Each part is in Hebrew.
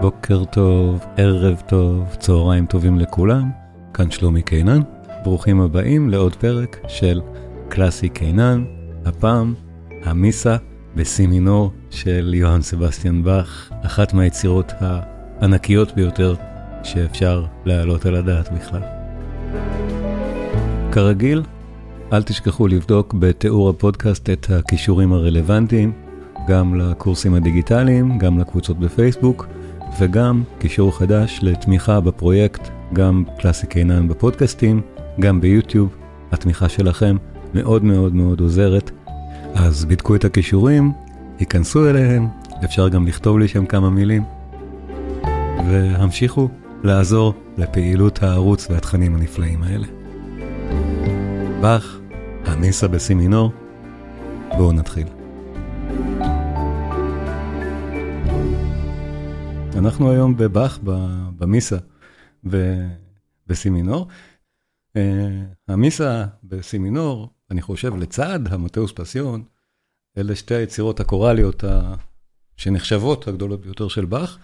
בוקר טוב, ערב טוב, צהריים טובים לכולם, כאן שלומי קינן, ברוכים הבאים לעוד פרק של קלאסי קינן, הפעם המיסה בסי מינור של יוהאן סבסטיאן באך, אחת מהיצירות הענקיות ביותר שאפשר להעלות על הדעת בכלל. כרגיל, אל תשכחו לבדוק בתיאור הפודקאסט את הכישורים הרלוונטיים, גם לקורסים הדיגיטליים, גם לקבוצות בפייסבוק, וגם קישור חדש לתמיכה בפרויקט, גם קלאסי קינן בפודקאסטים, גם ביוטיוב. התמיכה שלכם מאוד מאוד מאוד עוזרת. אז בדקו את הכישורים, היכנסו אליהם, אפשר גם לכתוב לי שם כמה מילים, והמשיכו לעזור לפעילות הערוץ והתכנים הנפלאים האלה. באך, המיסה בסי מינור, בואו נתחיל. אנחנו היום בבאך, במיסה, בסי מינור. המיסה בסי מינור, אני חושב, לצד המטאוס פסיון, אלה שתי היצירות הקוראליות שנחשבות הגדולות ביותר של באך.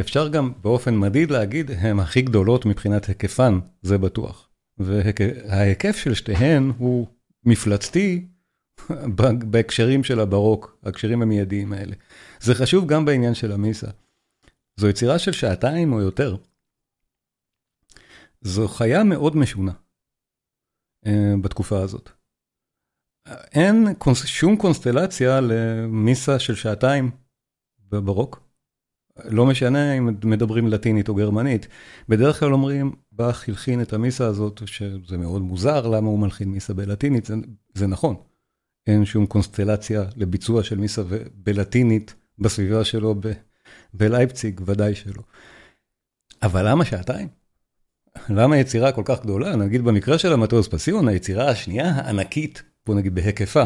אפשר גם באופן מדיד להגיד, הן הכי גדולות מבחינת היקפן, זה בטוח. וההיקף של שתיהן הוא מפלצתי בהקשרים של הברוק, ההקשרים המיידיים האלה. זה חשוב גם בעניין של המיסה. זו יצירה של שעתיים או יותר. זו חיה מאוד משונה uh, בתקופה הזאת. אין שום קונסטלציה למיסה של שעתיים בברוק. לא משנה אם מדברים לטינית או גרמנית. בדרך כלל אומרים, באך הלחין את המיסה הזאת, שזה מאוד מוזר למה הוא מלחין מיסה בלטינית, זה, זה נכון. אין שום קונסטלציה לביצוע של מיסה בלטינית בסביבה שלו בלייפציג, ודאי שלא. אבל למה שעתיים? למה יצירה כל כך גדולה? נגיד במקרה של המטוס פסיון, היצירה השנייה הענקית, בוא נגיד בהיקפה.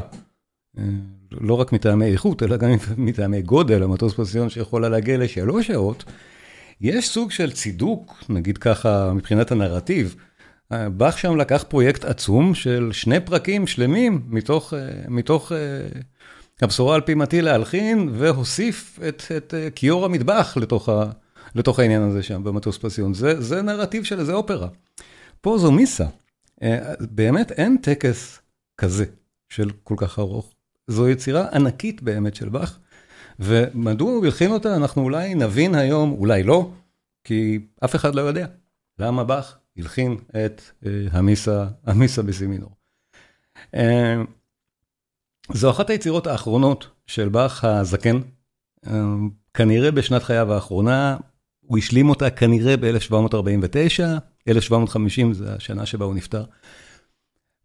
לא רק מטעמי איכות, אלא גם מטעמי גודל, המטוס פסיון שיכולה להגיע לשלוש שעות, יש סוג של צידוק, נגיד ככה, מבחינת הנרטיב. באך שם לקח פרויקט עצום של שני פרקים שלמים מתוך, מתוך הבשורה על פי מתי להלחין, והוסיף את, את כיור המטבח לתוך, ה, לתוך העניין הזה שם במטוס פסיון. זה, זה נרטיב של איזה אופרה. פה זו מיסה. באמת אין טקס כזה של כל כך ארוך. זו יצירה ענקית באמת של באך, ומדוע הוא הלחין אותה, אנחנו אולי נבין היום, אולי לא, כי אף אחד לא יודע למה באך הלחין את uh, המיסה, המיסה בסימינור. Uh, זו אחת היצירות האחרונות של באך הזקן, uh, כנראה בשנת חייו האחרונה, הוא השלים אותה כנראה ב-1749, 1750 זה השנה שבה הוא נפטר.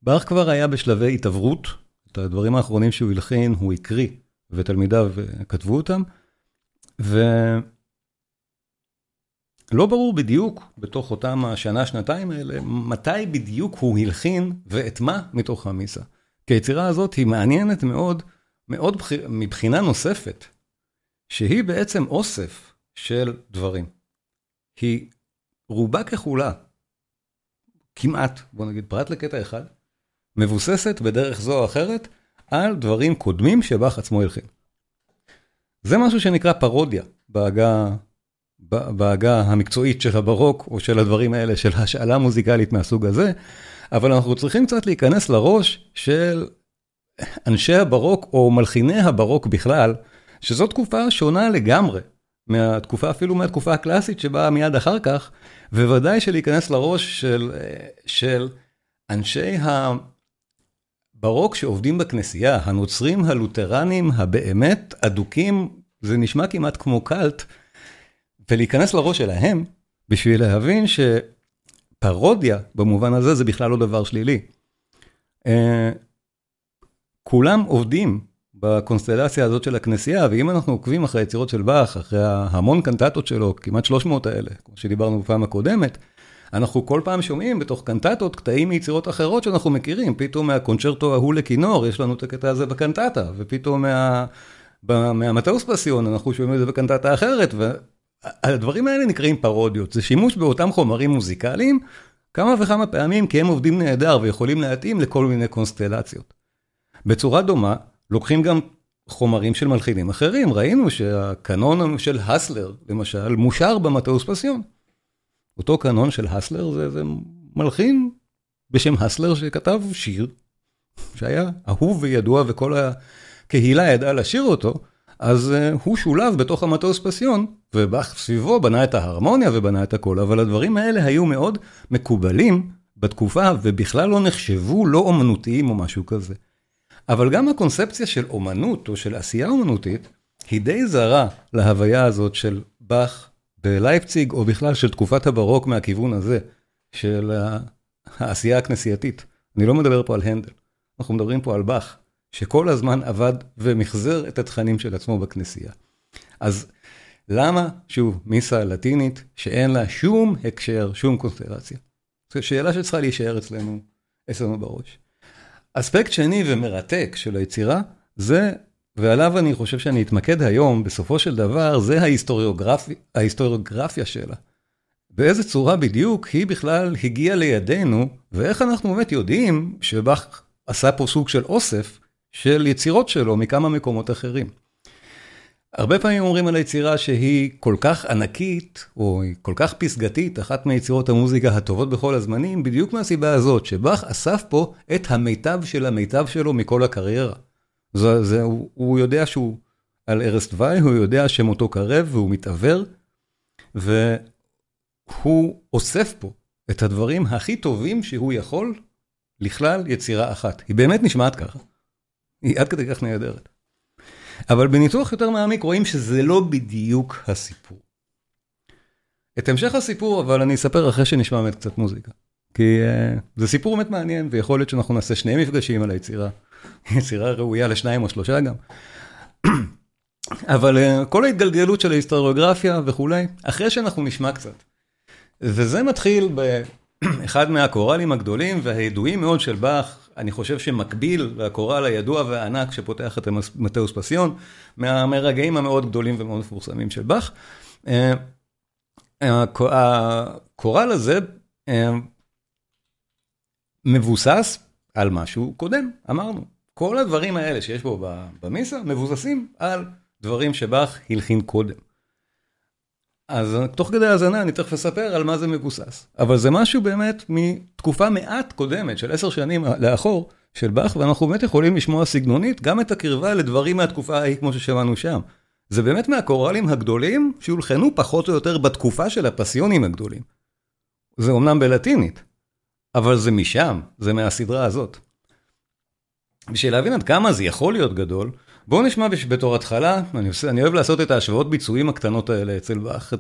באך כבר היה בשלבי התעברות, את הדברים האחרונים שהוא הלחין, הוא הקריא, ותלמידיו כתבו אותם, ולא ברור בדיוק, בתוך אותם השנה, שנתיים האלה, מתי בדיוק הוא הלחין ואת מה מתוך המיסה. כי היצירה הזאת היא מעניינת מאוד, מאוד מבחינה נוספת, שהיא בעצם אוסף של דברים. היא רובה ככולה, כמעט, בוא נגיד, פרט לקטע אחד, מבוססת בדרך זו או אחרת על דברים קודמים שבאך עצמו הלחין. זה משהו שנקרא פרודיה בעגה, בעגה המקצועית של הברוק או של הדברים האלה של השאלה מוזיקלית מהסוג הזה, אבל אנחנו צריכים קצת להיכנס לראש של אנשי הברוק או מלחיני הברוק בכלל, שזו תקופה שונה לגמרי מהתקופה, אפילו מהתקופה הקלאסית שבאה מיד אחר כך, וודאי שלהיכנס לראש של, של אנשי ה... ברוק שעובדים בכנסייה, הנוצרים הלותרנים הבאמת אדוקים, זה נשמע כמעט כמו קאלט, ולהיכנס לראש שלהם בשביל להבין שפרודיה במובן הזה זה בכלל לא דבר שלילי. אה, כולם עובדים בקונסטלציה הזאת של הכנסייה, ואם אנחנו עוקבים אחרי היצירות של באך, אחרי ההמון קנטטות שלו, כמעט 300 האלה, כמו שדיברנו בפעם הקודמת, אנחנו כל פעם שומעים בתוך קנטטות קטעים מיצירות אחרות שאנחנו מכירים, פתאום מהקונצ'רטו ההוא לכינור, יש לנו את הקטע הזה בקנטטה, ופתאום מה... מהמטאוס פסיון אנחנו שומעים את זה בקנטטה אחרת, והדברים האלה נקראים פרודיות, זה שימוש באותם חומרים מוזיקליים, כמה וכמה פעמים כי הם עובדים נהדר ויכולים להתאים לכל מיני קונסטלציות. בצורה דומה, לוקחים גם חומרים של מלחינים אחרים. ראינו שהקנון של הסלר, למשל, מושר במטוס פסיון. אותו קנון של הסלר זה, זה מלחין בשם הסלר שכתב שיר שהיה אהוב וידוע וכל הקהילה ידעה לשיר אותו, אז uh, הוא שולב בתוך המטוס פסיון, ובאך סביבו בנה את ההרמוניה ובנה את הכל, אבל הדברים האלה היו מאוד מקובלים בתקופה, ובכלל לא נחשבו לא אומנותיים או משהו כזה. אבל גם הקונספציה של אומנות או של עשייה אומנותית, היא די זרה להוויה הזאת של באך בלייפציג, או בכלל של תקופת הברוק מהכיוון הזה, של העשייה הכנסייתית. אני לא מדבר פה על הנדל, אנחנו מדברים פה על באך, שכל הזמן עבד ומחזר את התכנים של עצמו בכנסייה. אז למה, שוב, מיסה לטינית, שאין לה שום הקשר, שום קונסטלציה? זו שאלה שצריכה להישאר אצלנו, אצלנו בראש. אספקט שני ומרתק של היצירה, זה, ועליו אני חושב שאני אתמקד היום, בסופו של דבר, זה ההיסטוריוגרפיה, ההיסטוריוגרפיה שלה. באיזה צורה בדיוק היא בכלל הגיעה לידינו, ואיך אנחנו באמת יודעים שבאך עשה פה סוג של אוסף של יצירות שלו מכמה מקומות אחרים. הרבה פעמים אומרים על היצירה שהיא כל כך ענקית, או היא כל כך פסגתית, אחת מיצירות המוזיקה הטובות בכל הזמנים, בדיוק מהסיבה הזאת, שבאך אסף פה את המיטב של המיטב שלו מכל הקריירה. זה, זה, הוא, הוא יודע שהוא על ערש דווי, הוא יודע שמותו קרב והוא מתעוור, והוא אוסף פה את הדברים הכי טובים שהוא יכול לכלל יצירה אחת. היא באמת נשמעת ככה. היא עד כדי כך נהדרת. אבל בניתוח יותר מעמיק רואים שזה לא בדיוק הסיפור. את המשך הסיפור, אבל אני אספר אחרי שנשמע באמת קצת מוזיקה. כי uh, זה סיפור באמת מעניין, ויכול להיות שאנחנו נעשה שני מפגשים על היצירה. יצירה ראויה לשניים או שלושה גם. אבל uh, כל ההתגלגלות של ההיסטוריוגרפיה וכולי, אחרי שאנחנו נשמע קצת. וזה מתחיל באחד מהקוראלים הגדולים והידועים מאוד של באך, אני חושב שמקביל לקורל הידוע והענק שפותח את מתאוס פסיון, מהרגעים המאוד גדולים ומאוד מפורסמים של באך. אה, הקורל הזה אה, מבוסס על משהו קודם, אמרנו. כל הדברים האלה שיש בו במיסה מבוססים על דברים שבאך הלחין קודם. אז תוך כדי האזנה אני תכף אספר על מה זה מבוסס. אבל זה משהו באמת מתקופה מעט קודמת, של עשר שנים לאחור, של באך, ואנחנו באמת יכולים לשמוע סגנונית גם את הקרבה לדברים מהתקופה ההיא, כמו ששמענו שם. זה באמת מהקוראלים הגדולים שהולחנו פחות או יותר בתקופה של הפסיונים הגדולים. זה אמנם בלטינית, אבל זה משם, זה מהסדרה הזאת. בשביל להבין עד כמה זה יכול להיות גדול, בואו נשמע בתור התחלה, אני, עושה, אני אוהב לעשות את ההשוואות ביצועים הקטנות האלה אצל באך,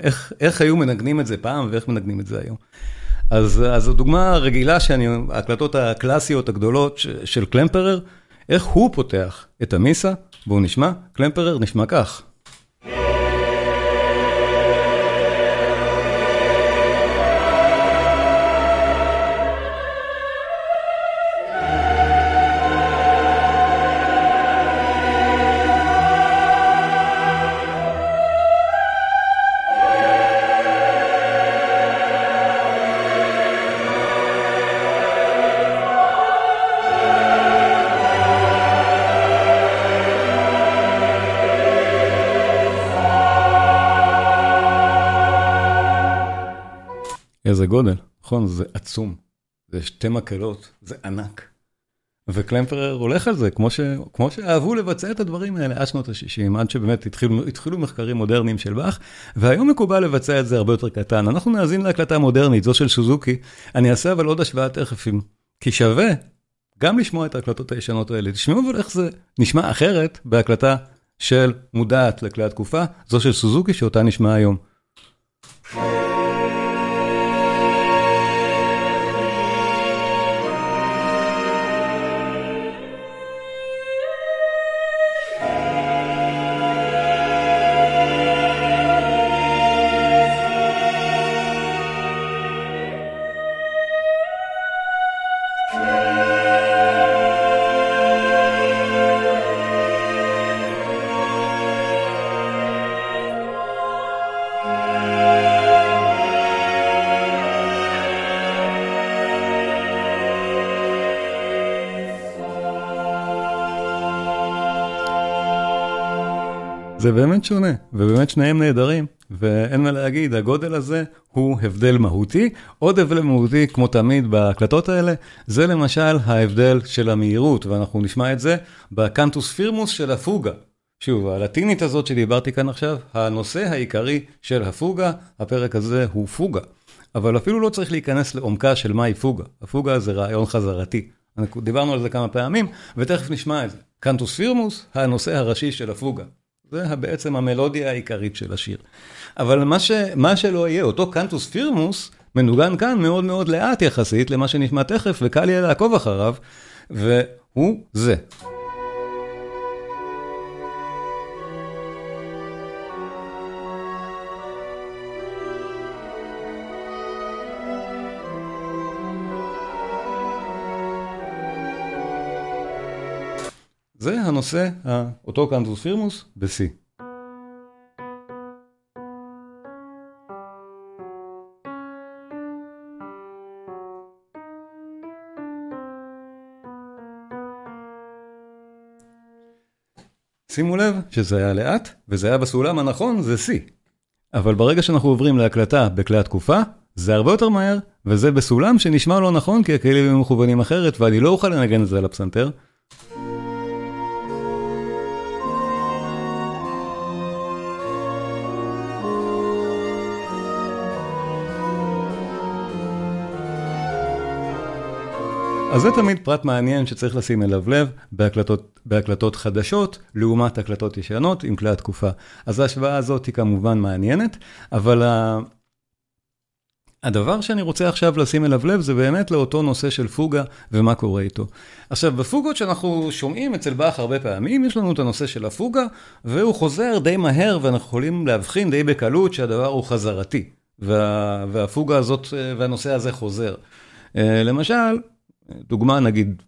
איך, איך היו מנגנים את זה פעם ואיך מנגנים את זה היום. אז, זו דוגמה רגילה שאני, ההקלטות הקלאסיות הגדולות של קלמפרר, איך הוא פותח את המיסה, בואו נשמע, קלמפרר נשמע כך. איזה גודל, נכון? זה עצום. זה שתי מקהלות, זה ענק. וקלמפרר הולך על זה, כמו, ש... כמו שאהבו לבצע את הדברים האלה עד שנות ה-60, עד שבאמת התחילו, התחילו מחקרים מודרניים של באך, והיום מקובל לבצע את זה הרבה יותר קטן. אנחנו נאזין להקלטה מודרנית, זו של סוזוקי, אני אעשה אבל עוד השוואה תכף, כי שווה גם לשמוע את ההקלטות הישנות האלה. תשמעו אבל איך זה נשמע אחרת בהקלטה של מודעת לכלי התקופה, זו של סוזוקי שאותה נשמע היום. זה באמת שונה, ובאמת שניהם נהדרים, ואין מה להגיד, הגודל הזה הוא הבדל מהותי. עוד הבדל מהותי, כמו תמיד בהקלטות האלה, זה למשל ההבדל של המהירות, ואנחנו נשמע את זה בקנטוס פירמוס של הפוגה. שוב, הלטינית הזאת שדיברתי כאן עכשיו, הנושא העיקרי של הפוגה, הפרק הזה הוא פוגה. אבל אפילו לא צריך להיכנס לעומקה של מהי פוגה. הפוגה זה רעיון חזרתי. דיברנו על זה כמה פעמים, ותכף נשמע את זה. קנטוס פירמוס, הנושא הראשי של הפוגה. זה בעצם המלודיה העיקרית של השיר. אבל מה, ש, מה שלא יהיה, אותו קנטוס פירמוס מנוגן כאן מאוד מאוד לאט יחסית למה שנשמע תכף, וקל יהיה לעקוב אחריו, והוא זה. הנושא, אותו קנטוס פירמוס ב-C. שימו לב שזה היה לאט, וזה היה בסולם הנכון, זה C. אבל ברגע שאנחנו עוברים להקלטה בכלי התקופה, זה הרבה יותר מהר, וזה בסולם שנשמע לא נכון כי הכלים הם מכוונים אחרת, ואני לא אוכל לנגן את זה על הפסנתר. אז זה תמיד פרט מעניין שצריך לשים אליו לב בהקלטות, בהקלטות חדשות, לעומת הקלטות ישנות עם כלי התקופה. אז ההשוואה הזאת היא כמובן מעניינת, אבל ה... הדבר שאני רוצה עכשיו לשים אליו לב זה באמת לאותו נושא של פוגה ומה קורה איתו. עכשיו, בפוגות שאנחנו שומעים אצל באך הרבה פעמים, יש לנו את הנושא של הפוגה, והוא חוזר די מהר, ואנחנו יכולים להבחין די בקלות שהדבר הוא חזרתי, וה... והפוגה הזאת והנושא הזה חוזר. למשל, דוגמה, נגיד,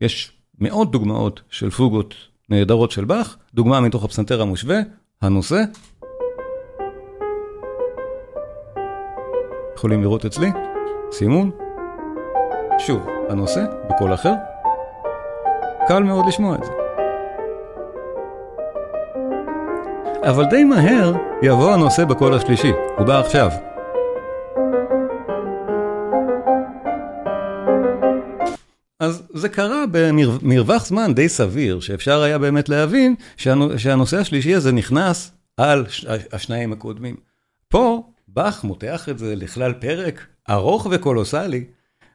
יש מאות דוגמאות של פוגות נהדרות של באך, דוגמה מתוך הפסנתר המושווה, הנושא. יכולים לראות אצלי, סימון. שוב, הנושא בקול אחר. קל מאוד לשמוע את זה. אבל די מהר יבוא הנושא בקול השלישי, הוא בא עכשיו. אז זה קרה במרווח זמן די סביר, שאפשר היה באמת להבין שהנושא השלישי הזה נכנס על השניים הקודמים. פה, באך מותח את זה לכלל פרק ארוך וקולוסלי,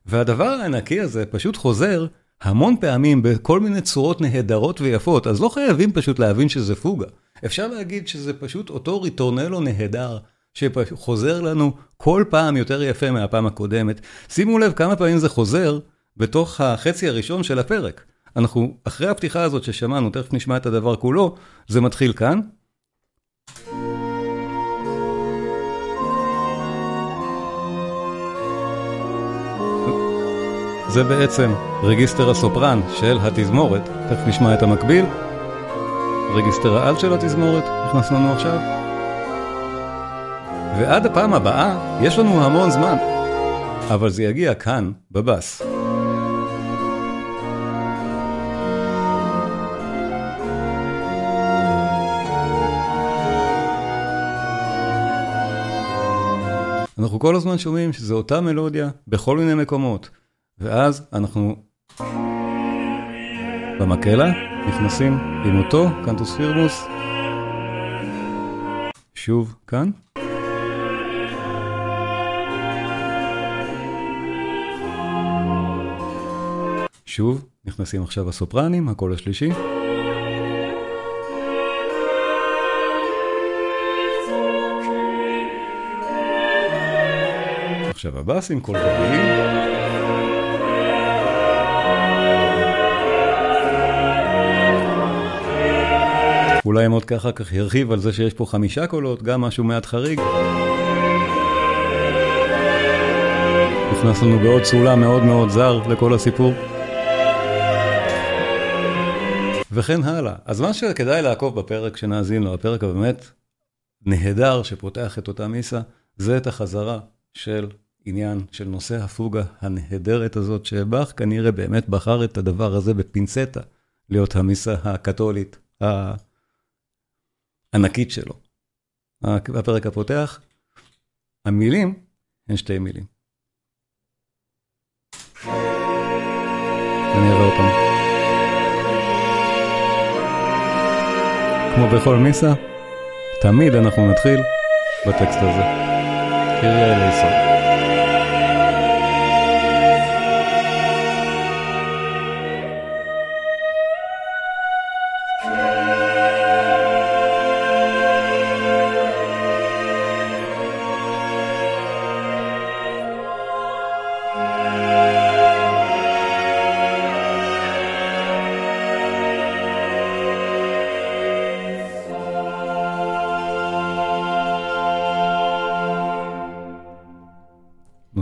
והדבר הענקי הזה פשוט חוזר המון פעמים בכל מיני צורות נהדרות ויפות, אז לא חייבים פשוט להבין שזה פוגה. אפשר להגיד שזה פשוט אותו ריטורנלו נהדר, שחוזר לנו כל פעם יותר יפה מהפעם הקודמת. שימו לב כמה פעמים זה חוזר, בתוך החצי הראשון של הפרק. אנחנו, אחרי הפתיחה הזאת ששמענו, תכף נשמע את הדבר כולו, זה מתחיל כאן. זה בעצם רגיסטר הסופרן של התזמורת, תכף נשמע את המקביל. רגיסטר העל של התזמורת, נכנס לנו עכשיו. ועד הפעם הבאה, יש לנו המון זמן, אבל זה יגיע כאן, בבאס. אנחנו כל הזמן שומעים שזו אותה מלודיה בכל מיני מקומות, ואז אנחנו במקהלה נכנסים עם אותו קנטוס פירמוס, שוב כאן. שוב, נכנסים עכשיו הסופרנים, הקול השלישי. עכשיו הבאס עם קול רביעי. אולי מאוד ככה כך ירחיב על זה שיש פה חמישה קולות, גם משהו מעט חריג. נכנס לנו בעוד סולם מאוד מאוד זר לכל הסיפור. וכן הלאה. אז מה שכדאי לעקוב בפרק שנאזין לו, הפרק הבאמת נהדר שפותח את אותה מיסה, זה את החזרה של עניין של נושא הפוגה הנהדרת הזאת, שבאך כנראה באמת בחר את הדבר הזה בפינצטה, להיות המיסה הקתולית ענקית שלו. הפרק הפותח, המילים הן שתי מילים. אני אראה אותם. כמו בכל מיסה, תמיד אנחנו נתחיל בטקסט הזה. קריה אל היסוד.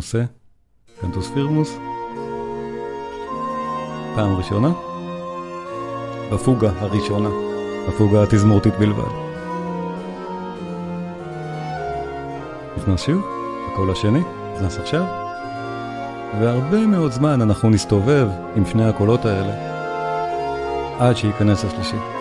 נושא, קנטוס פירמוס, פעם ראשונה, בפוגה הראשונה, הפוגה התזמורתית בלבד. נכנס שוב, הקול השני, נכנס עכשיו, והרבה מאוד זמן אנחנו נסתובב עם שני הקולות האלה, עד שייכנס השלישי.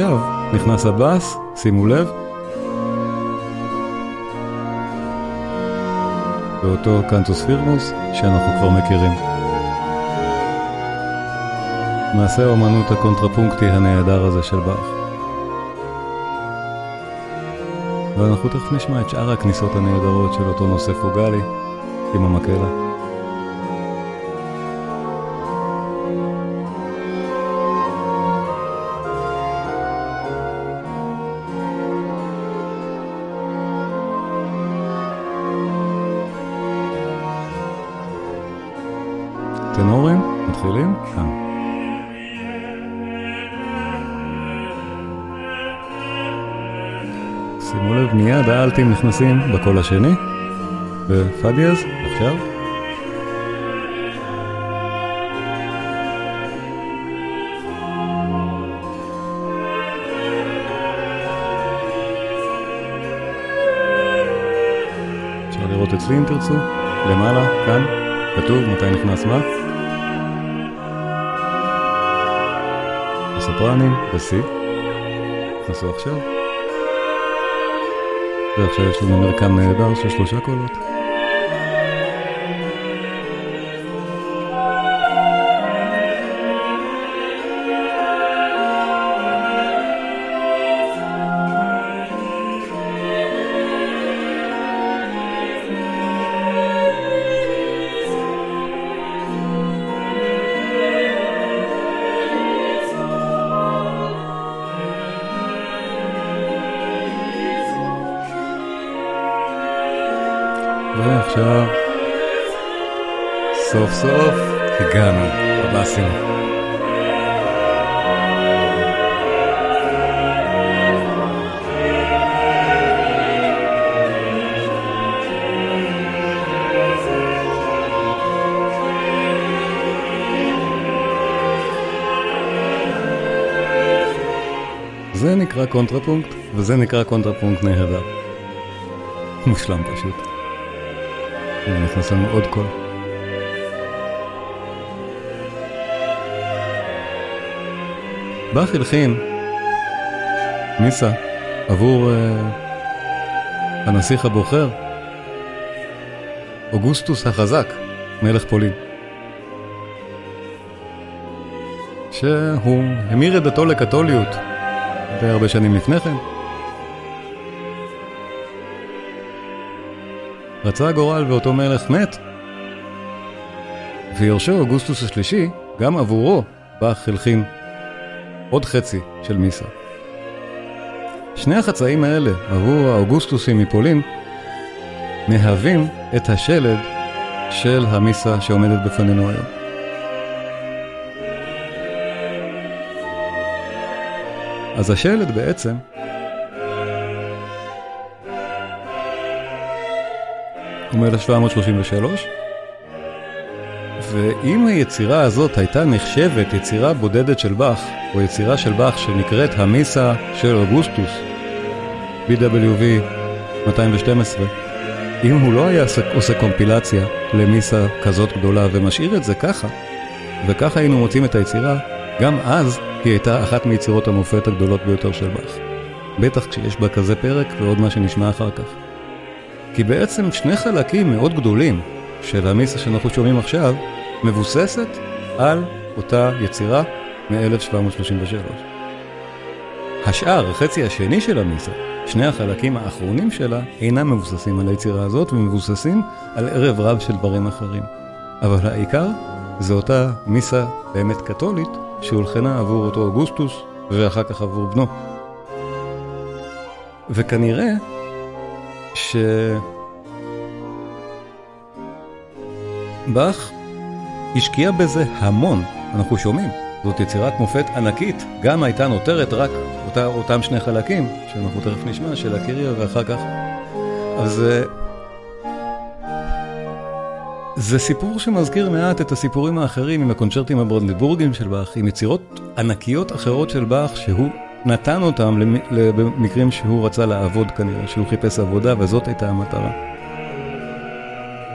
עכשיו נכנס הבאס, שימו לב. באותו קנטוס פירמוס שאנחנו כבר מכירים. מעשה האומנות הקונטרפונקטי הנהדר הזה של באך. ואנחנו תכף נשמע את שאר הכניסות הנהדרות של אותו נושא פוגלי עם המקהלה. האלטים נכנסים בקול השני, ופדיאז, עכשיו. אפשר לראות אצלי אם תרצו, למעלה, כאן, כתוב מתי נכנס מה. הסופרנים ב-C, נכנסו עכשיו. ועכשיו יש לנו מרקם נהדר של שלושה קולות. הגענו לבאסים. זה נקרא קונטרפונקט, וזה נקרא קונטרפונקט נהדר. מושלם פשוט. נכנס לנו עוד קול. באך הלחין מיסה עבור uh, הנסיך הבוחר, אוגוסטוס החזק, מלך פולין. שהוא המיר את דתו לקתוליות די הרבה שנים לפני כן. רצה הגורל ואותו מלך מת, ויורשו אוגוסטוס השלישי, גם עבורו באך הלחין עוד חצי של מיסה. שני החצאים האלה, עבור האוגוסטוסים מפולין, מהווים את השלד של המיסה שעומדת בפנינו היום. אז השלד בעצם הוא מ-1733, ואם היצירה הזאת הייתה נחשבת יצירה בודדת של באך, או יצירה של באך שנקראת המיסה של אוגוסטוס, BWV 212, אם הוא לא היה עושה קומפילציה למיסה כזאת גדולה ומשאיר את זה ככה, וככה היינו מוצאים את היצירה, גם אז היא הייתה אחת מיצירות המופת הגדולות ביותר של באך. בטח כשיש בה כזה פרק ועוד מה שנשמע אחר כך. כי בעצם שני חלקים מאוד גדולים של המיסה שאנחנו שומעים עכשיו, מבוססת על אותה יצירה מ-1733. השאר, החצי השני של המיסה, שני החלקים האחרונים שלה, אינם מבוססים על היצירה הזאת, ומבוססים על ערב רב של דברים אחרים. אבל העיקר זה אותה מיסה באמת קתולית, שהולחנה עבור אותו אוגוסטוס, ואחר כך עבור בנו. וכנראה ש... באך השקיע בזה המון, אנחנו שומעים. זאת יצירת מופת ענקית, גם הייתה נותרת רק אותה, אותם שני חלקים, שאנחנו תכף נשמע, של הקיריה ואחר כך. אז זה סיפור שמזכיר מעט את הסיפורים האחרים עם הקונצ'רטים הברונדבורגים של באך, עם יצירות ענקיות אחרות של באך, שהוא נתן אותם למקרים שהוא רצה לעבוד כנראה, שהוא חיפש עבודה וזאת הייתה המטרה.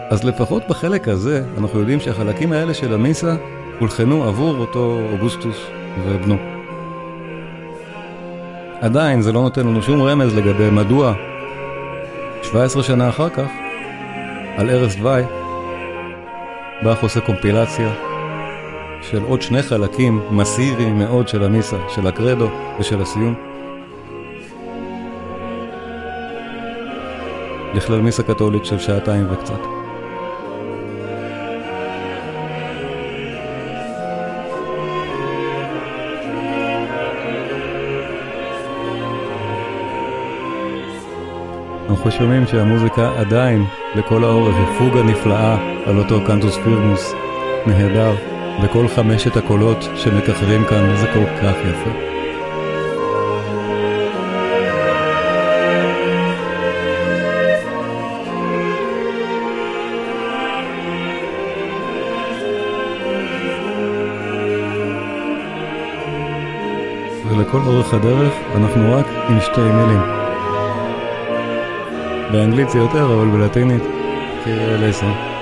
אז לפחות בחלק הזה, אנחנו יודעים שהחלקים האלה של המיסה הולחנו עבור אותו אוגוסטוס ובנו. עדיין זה לא נותן לנו שום רמז לגבי מדוע 17 שנה אחר כך, על ערש דווי, באך עושה קומפילציה של עוד שני חלקים מסיביים מאוד של המיסה, של הקרדו ושל הסיום. לכלל מיסה קתולית של שעתיים וקצת. אנחנו שומעים שהמוזיקה עדיין לכל האורך היא פוגה נפלאה על אותו קנטוס פירמוס נהדר, וכל חמשת הקולות שמככבים כאן זה כל כך יפה. ולכל אורך הדרך אנחנו רק עם שתי מילים. באנגלית זה יותר, אבל בלטינית, קיר לסן.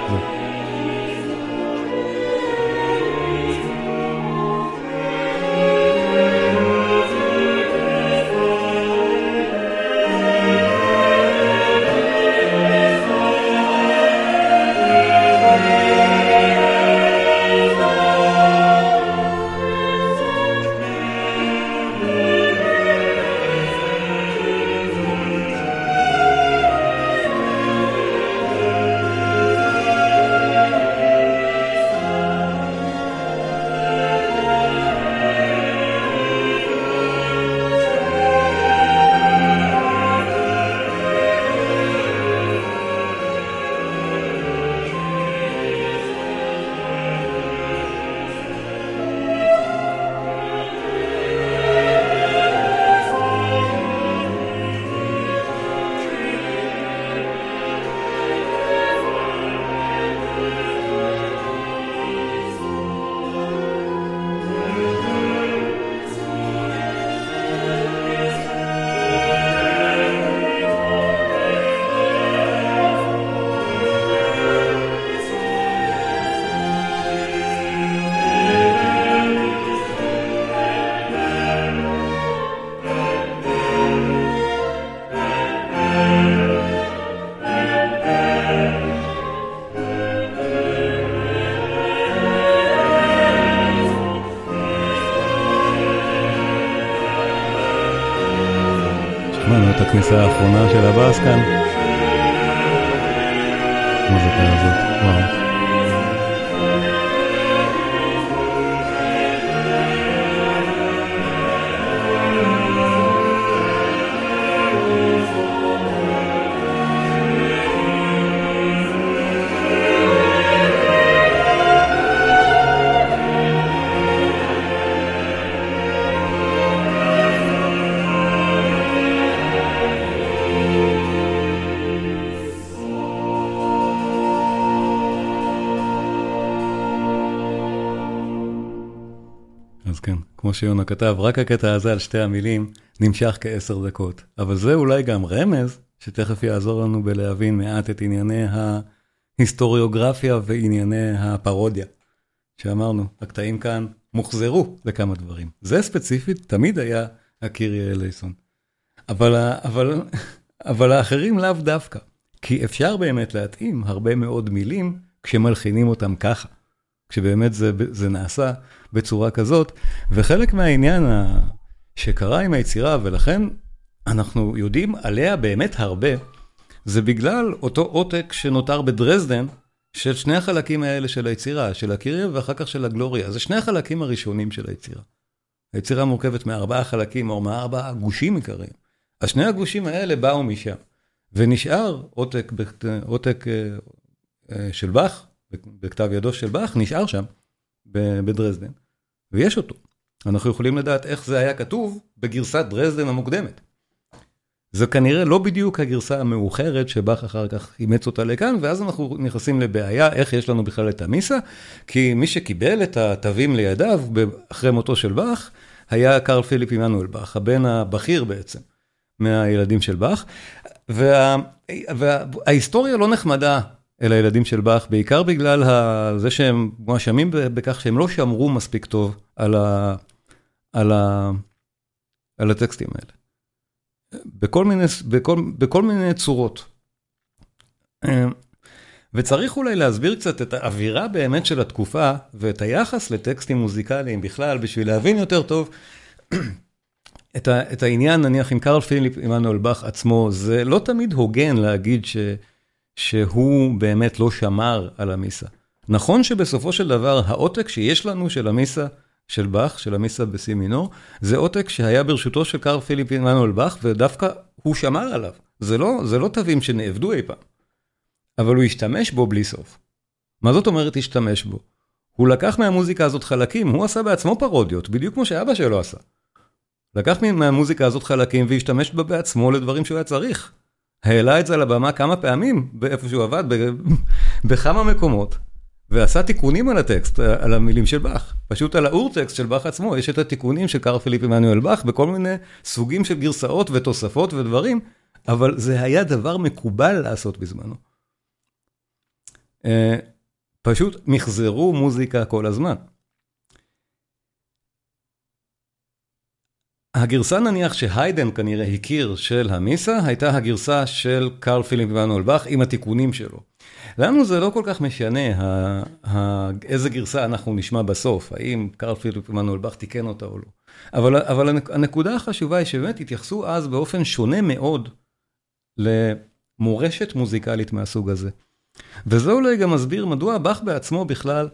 הכניסה האחרונה של הבאס כאן. חזקה הזאת, וואו. שיונה כתב, רק הקטע הזה על שתי המילים נמשך כעשר דקות. אבל זה אולי גם רמז, שתכף יעזור לנו בלהבין מעט את ענייני ההיסטוריוגרפיה וענייני הפרודיה. שאמרנו, הקטעים כאן מוחזרו לכמה דברים. זה ספציפית תמיד היה הקירי אלייסון. אבל, אבל, אבל האחרים לאו דווקא. כי אפשר באמת להתאים הרבה מאוד מילים כשמלחינים אותם ככה. כשבאמת זה, זה נעשה בצורה כזאת, וחלק מהעניין שקרה עם היצירה, ולכן אנחנו יודעים עליה באמת הרבה, זה בגלל אותו עותק שנותר בדרזדן, של שני החלקים האלה של היצירה, של הקיריה ואחר כך של הגלוריה. זה שני החלקים הראשונים של היצירה. היצירה מורכבת מארבעה חלקים, או מארבעה גושים עיקריים. אז שני הגושים האלה באו משם. ונשאר עותק, עותק של באך, בכתב ידו של באך, נשאר שם, בדרזדן, ויש אותו. אנחנו יכולים לדעת איך זה היה כתוב בגרסת דרזדן המוקדמת. זה כנראה לא בדיוק הגרסה המאוחרת שבאך אחר כך אימץ אותה לכאן, ואז אנחנו נכנסים לבעיה איך יש לנו בכלל את המיסה, כי מי שקיבל את התווים לידיו אחרי מותו של באך, היה קרל פיליפ עמנואל באך, הבן הבכיר בעצם, מהילדים של באך. וה, וההיסטוריה לא נחמדה אל הילדים של באך, בעיקר בגלל זה שהם מואשמים בכך שהם לא שמרו מספיק טוב על, ה, על, ה, על הטקסטים האלה. בכל מיני, בכל, בכל מיני צורות. וצריך אולי להסביר קצת את האווירה באמת של התקופה ואת היחס לטקסטים מוזיקליים בכלל, בשביל להבין יותר טוב את, ה, את העניין, נניח עם קרל פיליפ עמנואל באך עצמו, זה לא תמיד הוגן להגיד ש... שהוא באמת לא שמר על המיסה. נכון שבסופו של דבר העותק שיש לנו של המיסה של באך, של המיסה בסי מינור, זה עותק שהיה ברשותו של קארל פיליפ עמנואל באך, ודווקא הוא שמר עליו. זה לא, זה לא תווים שנאבדו אי פעם, אבל הוא השתמש בו בלי סוף. מה זאת אומרת השתמש בו? הוא לקח מהמוזיקה הזאת חלקים, הוא עשה בעצמו פרודיות, בדיוק כמו שאבא שלו עשה. לקח מהמוזיקה הזאת חלקים והשתמש בה בעצמו לדברים שהוא היה צריך. העלה את זה לבמה כמה פעמים, באיפה שהוא עבד, בכמה מקומות, ועשה תיקונים על הטקסט, על המילים של באך. פשוט על האורטקסט של באך עצמו, יש את התיקונים של קארל פיליפ עמנואל באך, בכל מיני סוגים של גרסאות ותוספות ודברים, אבל זה היה דבר מקובל לעשות בזמנו. פשוט מחזרו מוזיקה כל הזמן. הגרסה נניח שהיידן כנראה הכיר של המיסה, הייתה הגרסה של קארל פיליפ עמנואל באך עם התיקונים שלו. לנו זה לא כל כך משנה איזה גרסה אנחנו נשמע בסוף, האם קארל פיליפ עמנואל באך תיקן אותה או לא. אבל, אבל הנקודה החשובה היא שבאמת התייחסו אז באופן שונה מאוד למורשת מוזיקלית מהסוג הזה. וזה אולי גם מסביר מדוע באך בעצמו בכלל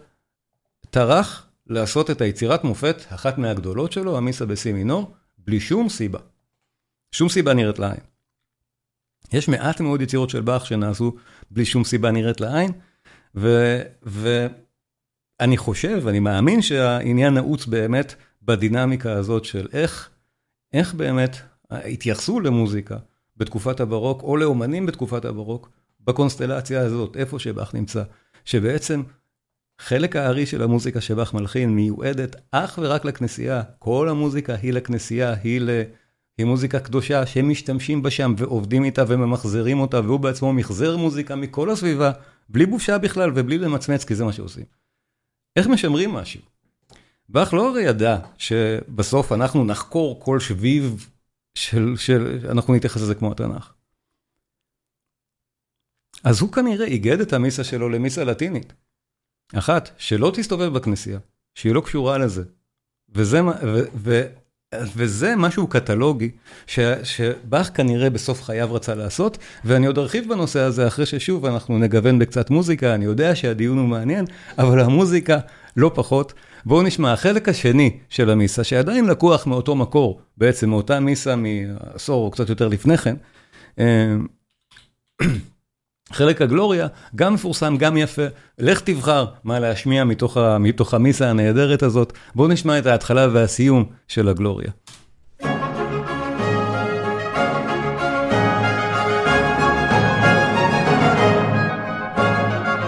טרח לעשות את היצירת מופת, אחת מהגדולות שלו, המיסה בסי מינור, בלי שום סיבה. שום סיבה נראית לעין. יש מעט מאוד יצירות של באך שנעשו בלי שום סיבה נראית לעין, ואני חושב, אני מאמין שהעניין נעוץ באמת בדינמיקה הזאת של איך, איך באמת התייחסו למוזיקה בתקופת הברוק, או לאומנים בתקופת הברוק, בקונסטלציה הזאת, איפה שבאך נמצא, שבעצם חלק הארי של המוזיקה שבאך מלחין מיועדת אך ורק לכנסייה. כל המוזיקה היא לכנסייה, היא, ל... היא מוזיקה קדושה שהם משתמשים בה שם ועובדים איתה וממחזרים אותה, והוא בעצמו מחזר מוזיקה מכל הסביבה, בלי בושה בכלל ובלי למצמץ, כי זה מה שעושים. איך משמרים משהו? באך לא הרי ידע שבסוף אנחנו נחקור כל שביב של, של, אנחנו נתייחס לזה כמו התנ"ך. אז הוא כנראה איגד את המיסה שלו למיסה לטינית. אחת, שלא תסתובב בכנסייה, שהיא לא קשורה לזה. וזה, ו, וזה משהו קטלוגי, שבאך כנראה בסוף חייו רצה לעשות, ואני עוד ארחיב בנושא הזה אחרי ששוב אנחנו נגוון בקצת מוזיקה, אני יודע שהדיון הוא מעניין, אבל המוזיקה לא פחות. בואו נשמע, החלק השני של המיסה, שעדיין לקוח מאותו מקור, בעצם מאותה מיסה מעשור או קצת יותר לפני כן, חלק הגלוריה, גם מפורסם, גם יפה, לך תבחר מה להשמיע מתוך, מתוך המיסה הנהדרת הזאת. בואו נשמע את ההתחלה והסיום של הגלוריה.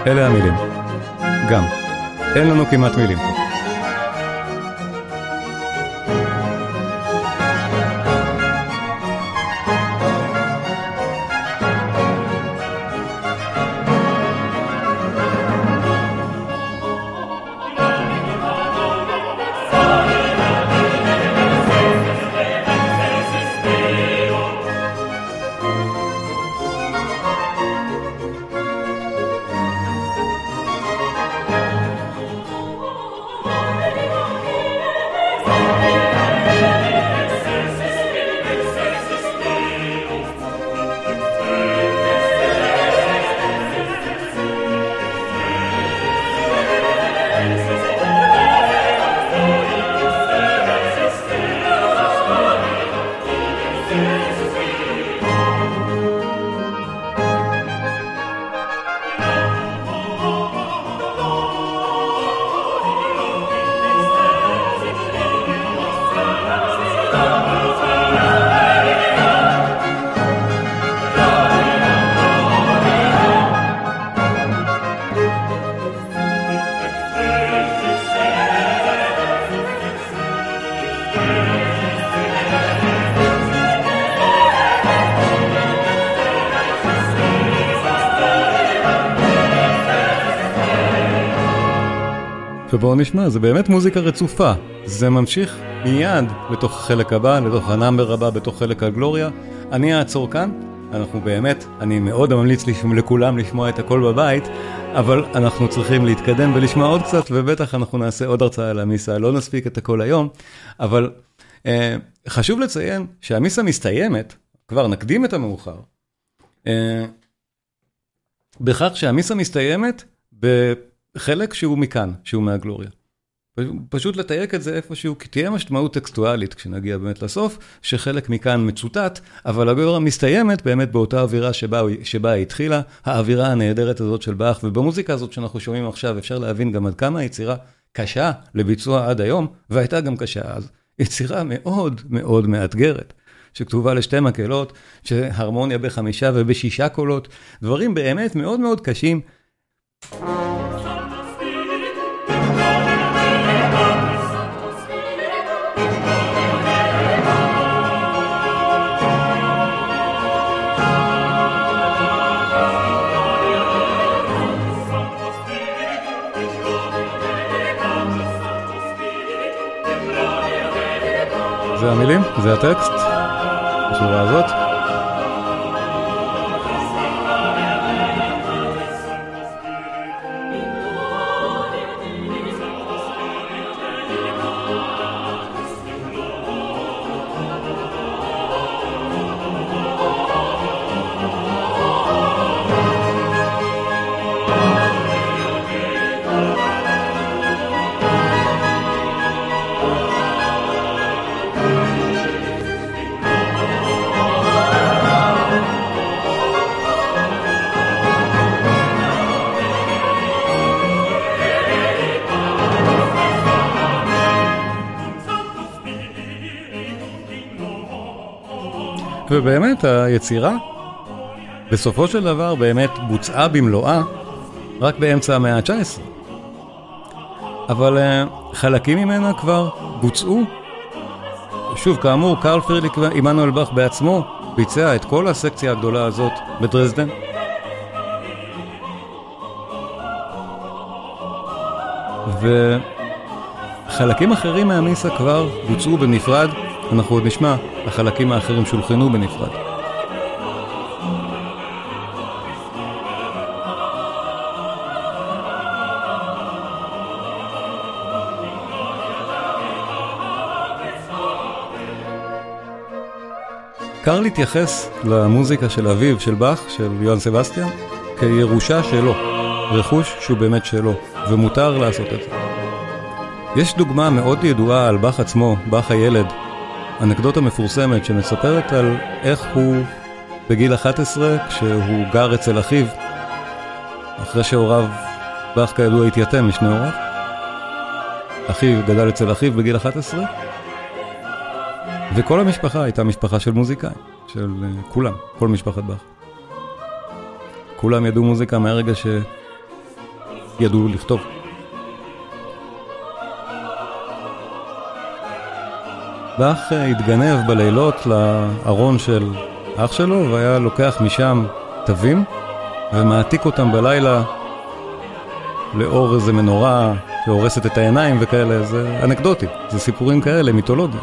אלה המילים. גם. אין לנו כמעט מילים ובואו נשמע, זה באמת מוזיקה רצופה. זה ממשיך מיד לתוך החלק הבא, לתוך ה number הבא, בתוך חלק הגלוריה. אני אעצור כאן, אנחנו באמת, אני מאוד ממליץ לכולם לשמוע את הכל בבית, אבל אנחנו צריכים להתקדם ולשמוע עוד קצת, ובטח אנחנו נעשה עוד הרצאה על המיסה, לא נספיק את הכל היום, אבל אה, חשוב לציין שהמיסה מסתיימת, כבר נקדים את המאוחר, אה, בכך שהמיסה מסתיימת ב... חלק שהוא מכאן, שהוא מהגלוריה. פשוט לתייק את זה איפשהו, כי תהיה משמעות טקסטואלית כשנגיע באמת לסוף, שחלק מכאן מצוטט, אבל הגלוריה מסתיימת באמת באותה אווירה שבה, שבה היא התחילה, האווירה הנהדרת הזאת של באך, ובמוזיקה הזאת שאנחנו שומעים עכשיו אפשר להבין גם עד כמה היצירה קשה לביצוע עד היום, והייתה גם קשה אז. יצירה מאוד מאוד מאתגרת. שכתובה לשתי מקהלות, שהרמוניה בחמישה ובשישה קולות, דברים באמת מאוד מאוד קשים. זה הטקסט, בשורה הזאת. ובאמת היצירה, בסופו של דבר באמת בוצעה במלואה רק באמצע המאה ה-19. אבל uh, חלקים ממנה כבר בוצעו. שוב, כאמור, קרל פרידליק עמנואל באך בעצמו ביצע את כל הסקציה הגדולה הזאת בדרזדן. וחלקים אחרים מהמיסה כבר בוצעו בנפרד אנחנו עוד נשמע, החלקים האחרים שולחנו בנפרד. קרל התייחס למוזיקה של אביו, של באך, של יוהאן סבסטיאן, כירושה שלו, רכוש שהוא באמת שלו, ומותר לעשות את זה. יש דוגמה מאוד ידועה על באך עצמו, באך הילד, אנקדוטה מפורסמת שמספרת על איך הוא בגיל 11, כשהוא גר אצל אחיו, אחרי שהוריו, באך כידוע התייתם משני הוריו, אחיו גדל אצל אחיו בגיל 11, וכל המשפחה הייתה משפחה של מוזיקאים, של uh, כולם, כל משפחת באך. כולם ידעו מוזיקה מהרגע שידעו לכתוב. באך אה, התגנב בלילות לארון של אח שלו, והיה לוקח משם תווים ומעתיק אותם בלילה לאור איזה מנורה שהורסת את העיניים וכאלה, זה אנקדוטי, זה סיפורים כאלה, מיתולוגיה.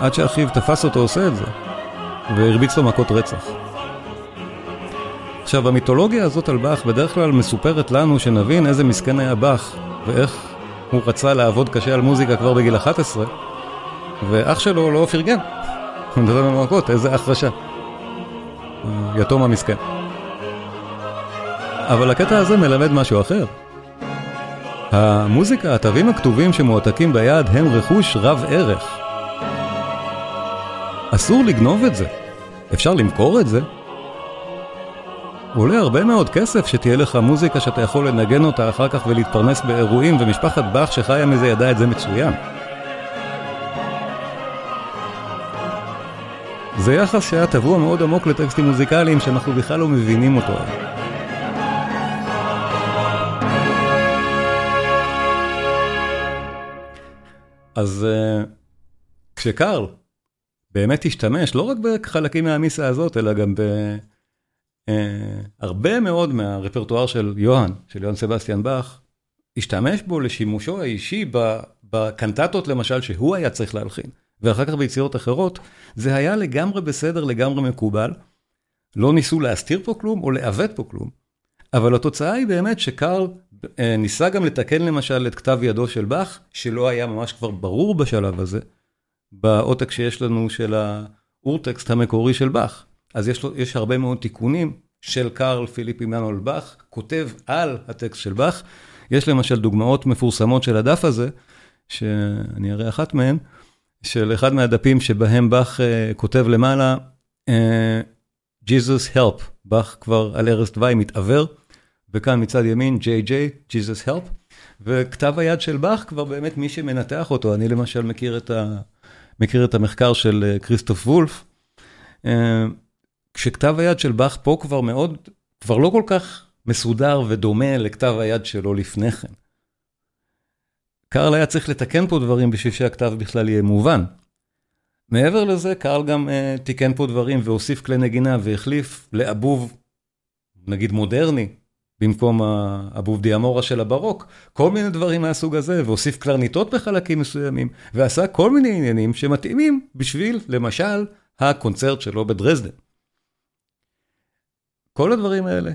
עד שאחיו תפס אותו עושה את זה, והרביץ לו מכות רצח. עכשיו, המיתולוגיה הזאת על באך בדרך כלל מסופרת לנו שנבין איזה מסכן היה באך, ואיך הוא רצה לעבוד קשה על מוזיקה כבר בגיל 11, ואח שלו לא פרגן. הוא מדבר במכות, איזה אח רשע. יתום המסכן. אבל הקטע הזה מלמד משהו אחר. המוזיקה, התווים הכתובים שמועתקים ביד הם רכוש רב ערך. אסור לגנוב את זה. אפשר למכור את זה. עולה הרבה מאוד כסף שתהיה לך מוזיקה שאתה יכול לנגן אותה אחר כך ולהתפרנס באירועים, ומשפחת באך שחיה מזה ידעה את זה מצוין. זה יחס שהיה טבוע מאוד עמוק לטקסטים מוזיקליים שאנחנו בכלל לא מבינים אותו. אז uh, כשקארל באמת השתמש, לא רק בחלקים מהמיסה הזאת, אלא גם בהרבה uh, מאוד מהרפרטואר של יוהאן, של יוהאן סבסטיאן באך, השתמש בו לשימושו האישי בקנטטות למשל שהוא היה צריך להלחין. ואחר כך ביצירות אחרות, זה היה לגמרי בסדר, לגמרי מקובל. לא ניסו להסתיר פה כלום או לעוות פה כלום. אבל התוצאה היא באמת שקארל אה, ניסה גם לתקן למשל את כתב ידו של באך, שלא היה ממש כבר ברור בשלב הזה, בעותק שיש לנו של האורטקסט המקורי של באך. אז יש, לו, יש הרבה מאוד תיקונים של קארל פיליפ עמנואל באך, כותב על הטקסט של באך. יש למשל דוגמאות מפורסמות של הדף הזה, שאני אראה אחת מהן. של אחד מהדפים שבהם באך uh, כותב למעלה, uh, Jesus help, באך כבר על ערש דווי מתעוור, וכאן מצד ימין JJ, Jesus help, וכתב היד של באך כבר באמת מי שמנתח אותו, אני למשל מכיר את, ה, מכיר את המחקר של uh, כריסטוף וולף, כשכתב היד של באך פה כבר מאוד, כבר לא כל כך מסודר ודומה לכתב היד שלו לפני כן. קארל היה צריך לתקן פה דברים בשביל שהכתב בכלל יהיה מובן. מעבר לזה, קארל גם uh, תיקן פה דברים והוסיף כלי נגינה והחליף לאבוב, נגיד מודרני, במקום האבוב דיאמורה של הברוק, כל מיני דברים מהסוג הזה, והוסיף קלרניטות בחלקים מסוימים, ועשה כל מיני עניינים שמתאימים בשביל, למשל, הקונצרט שלו בדרזדן. כל הדברים האלה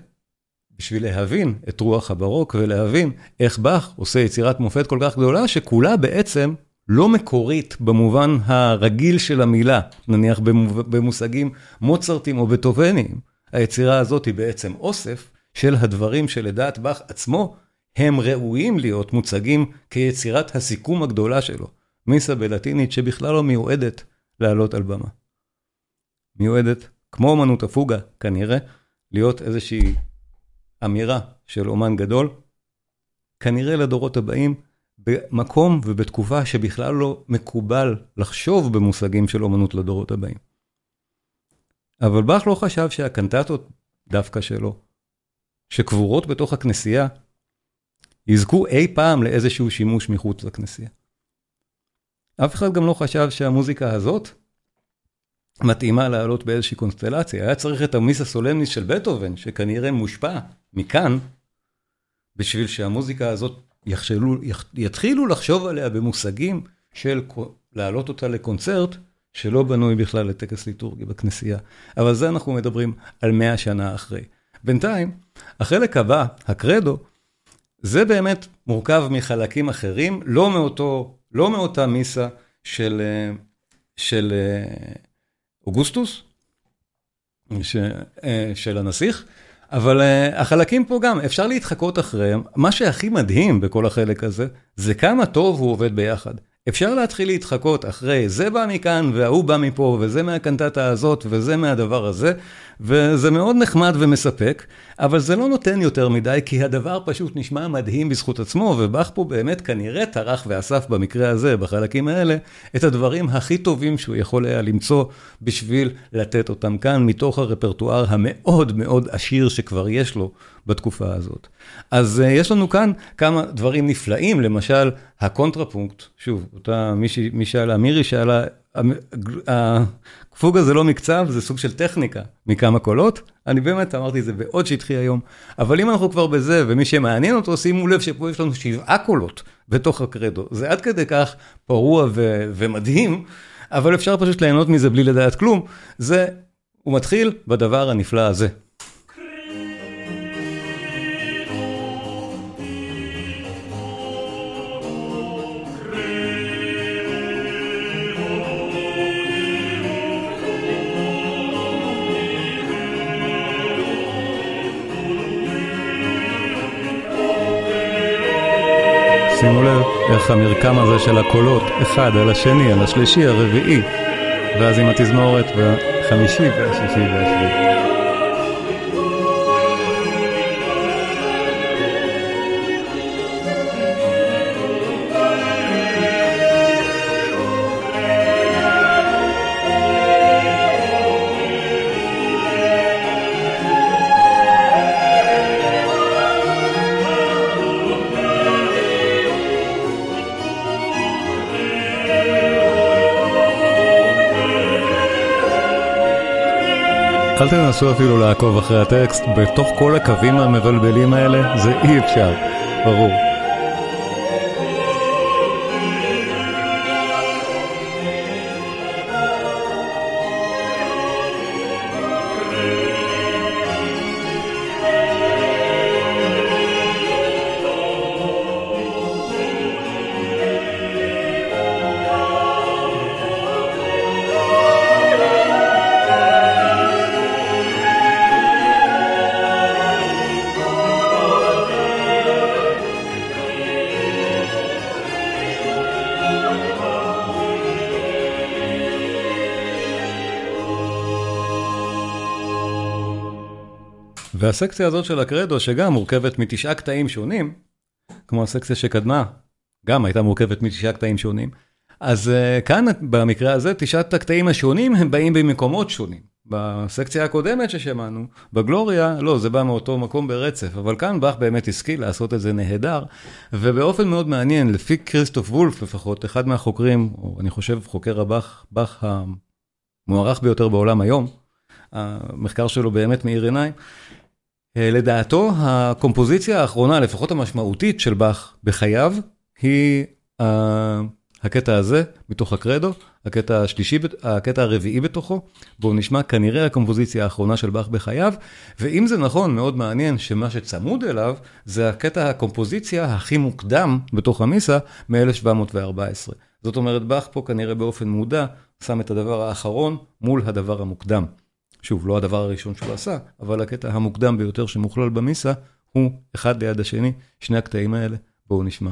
בשביל להבין את רוח הברוק ולהבין איך באך עושה יצירת מופת כל כך גדולה, שכולה בעצם לא מקורית במובן הרגיל של המילה, נניח במושגים מוצרטים או בטובניים. היצירה הזאת היא בעצם אוסף של הדברים שלדעת באך עצמו הם ראויים להיות מוצגים כיצירת הסיכום הגדולה שלו. מיסה בלטינית שבכלל לא מיועדת לעלות על במה. מיועדת, כמו אמנות הפוגה כנראה, להיות איזושהי אמירה של אומן גדול, כנראה לדורות הבאים, במקום ובתקופה שבכלל לא מקובל לחשוב במושגים של אומנות לדורות הבאים. אבל באך לא חשב שהקנטטות דווקא שלו, שקבורות בתוך הכנסייה, יזכו אי פעם לאיזשהו שימוש מחוץ לכנסייה. אף אחד גם לא חשב שהמוזיקה הזאת מתאימה לעלות באיזושהי קונסטלציה. היה צריך את המיס הסולמניס של בטהובן, שכנראה מושפע מכאן, בשביל שהמוזיקה הזאת יחשלו, יתחילו לחשוב עליה במושגים של להעלות אותה לקונצרט, שלא בנוי בכלל לטקס ליטורגי בכנסייה. אבל זה אנחנו מדברים על מאה שנה אחרי. בינתיים, החלק הבא, הקרדו, זה באמת מורכב מחלקים אחרים, לא מאותו, לא מאותה מיסה של, של אוגוסטוס, ש, של הנסיך, אבל החלקים פה גם, אפשר להתחקות אחריהם. מה שהכי מדהים בכל החלק הזה, זה כמה טוב הוא עובד ביחד. אפשר להתחיל להתחקות אחרי זה בא מכאן וההוא בא מפה וזה מהקנטטה הזאת וזה מהדבר הזה וזה מאוד נחמד ומספק, אבל זה לא נותן יותר מדי כי הדבר פשוט נשמע מדהים בזכות עצמו ובאך פה באמת כנראה טרח ואסף במקרה הזה, בחלקים האלה, את הדברים הכי טובים שהוא יכול היה למצוא בשביל לתת אותם כאן מתוך הרפרטואר המאוד מאוד עשיר שכבר יש לו בתקופה הזאת. אז אה, יש לנו כאן כמה דברים נפלאים, למשל הקונטרפונקט, שוב, אותה מישהי, מי שאלה, מירי שאלה, הפוג הזה לא מקצב, זה סוג של טכניקה מכמה קולות, אני באמת אמרתי את זה באופן שטחי היום, אבל אם אנחנו כבר בזה, ומי שמעניין אותו, שימו לב שפה יש לנו שבעה קולות בתוך הקרדו, זה עד כדי כך פרוע ו- ומדהים, אבל אפשר פשוט ליהנות מזה בלי לדעת כלום, זה, הוא מתחיל בדבר הנפלא הזה. המרקם הזה של הקולות, אחד על השני, על השלישי, הרביעי, ואז עם התזמורת והחמישי והשישי והשביעי. אל תנסו אפילו לעקוב אחרי הטקסט, בתוך כל הקווים המבלבלים האלה, זה אי אפשר, ברור. והסקציה הזאת של הקרדו, שגם מורכבת מתשעה קטעים שונים, כמו הסקציה שקדמה, גם הייתה מורכבת מתשעה קטעים שונים, אז uh, כאן במקרה הזה תשעת הקטעים השונים הם באים במקומות שונים. בסקציה הקודמת ששמענו, בגלוריה, לא, זה בא מאותו מקום ברצף, אבל כאן באך באמת השכיל לעשות את זה נהדר, ובאופן מאוד מעניין, לפי כריסטוף וולף לפחות, אחד מהחוקרים, או אני חושב חוקר הבאך, באך המוערך ביותר בעולם היום, המחקר שלו באמת מאיר עיניים, לדעתו, הקומפוזיציה האחרונה, לפחות המשמעותית של באך בחייו, היא אה, הקטע הזה, מתוך הקרדו, הקטע השלישי, הקטע הרביעי בתוכו, בו נשמע כנראה הקומפוזיציה האחרונה של באך בחייו, ואם זה נכון, מאוד מעניין שמה שצמוד אליו, זה הקטע הקומפוזיציה הכי מוקדם בתוך המיסה, מ-1714. זאת אומרת, באך פה כנראה באופן מודע, שם את הדבר האחרון מול הדבר המוקדם. שוב, לא הדבר הראשון שהוא עשה, אבל הקטע המוקדם ביותר שמוכלל במיסה, הוא אחד ליד השני, שני הקטעים האלה. בואו נשמע.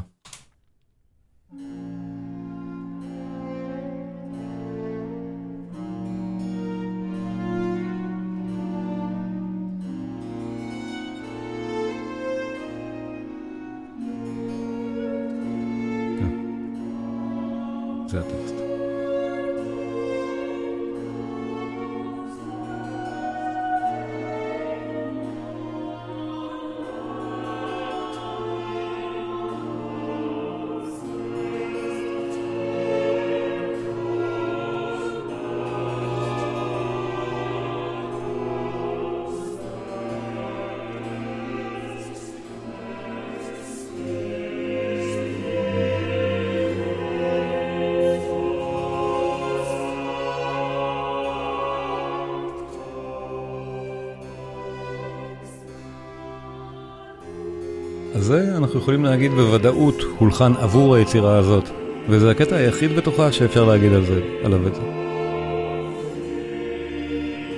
זה אנחנו יכולים להגיד בוודאות הולחן עבור היצירה הזאת, וזה הקטע היחיד בתוכה שאפשר להגיד על זה, עליו את זה.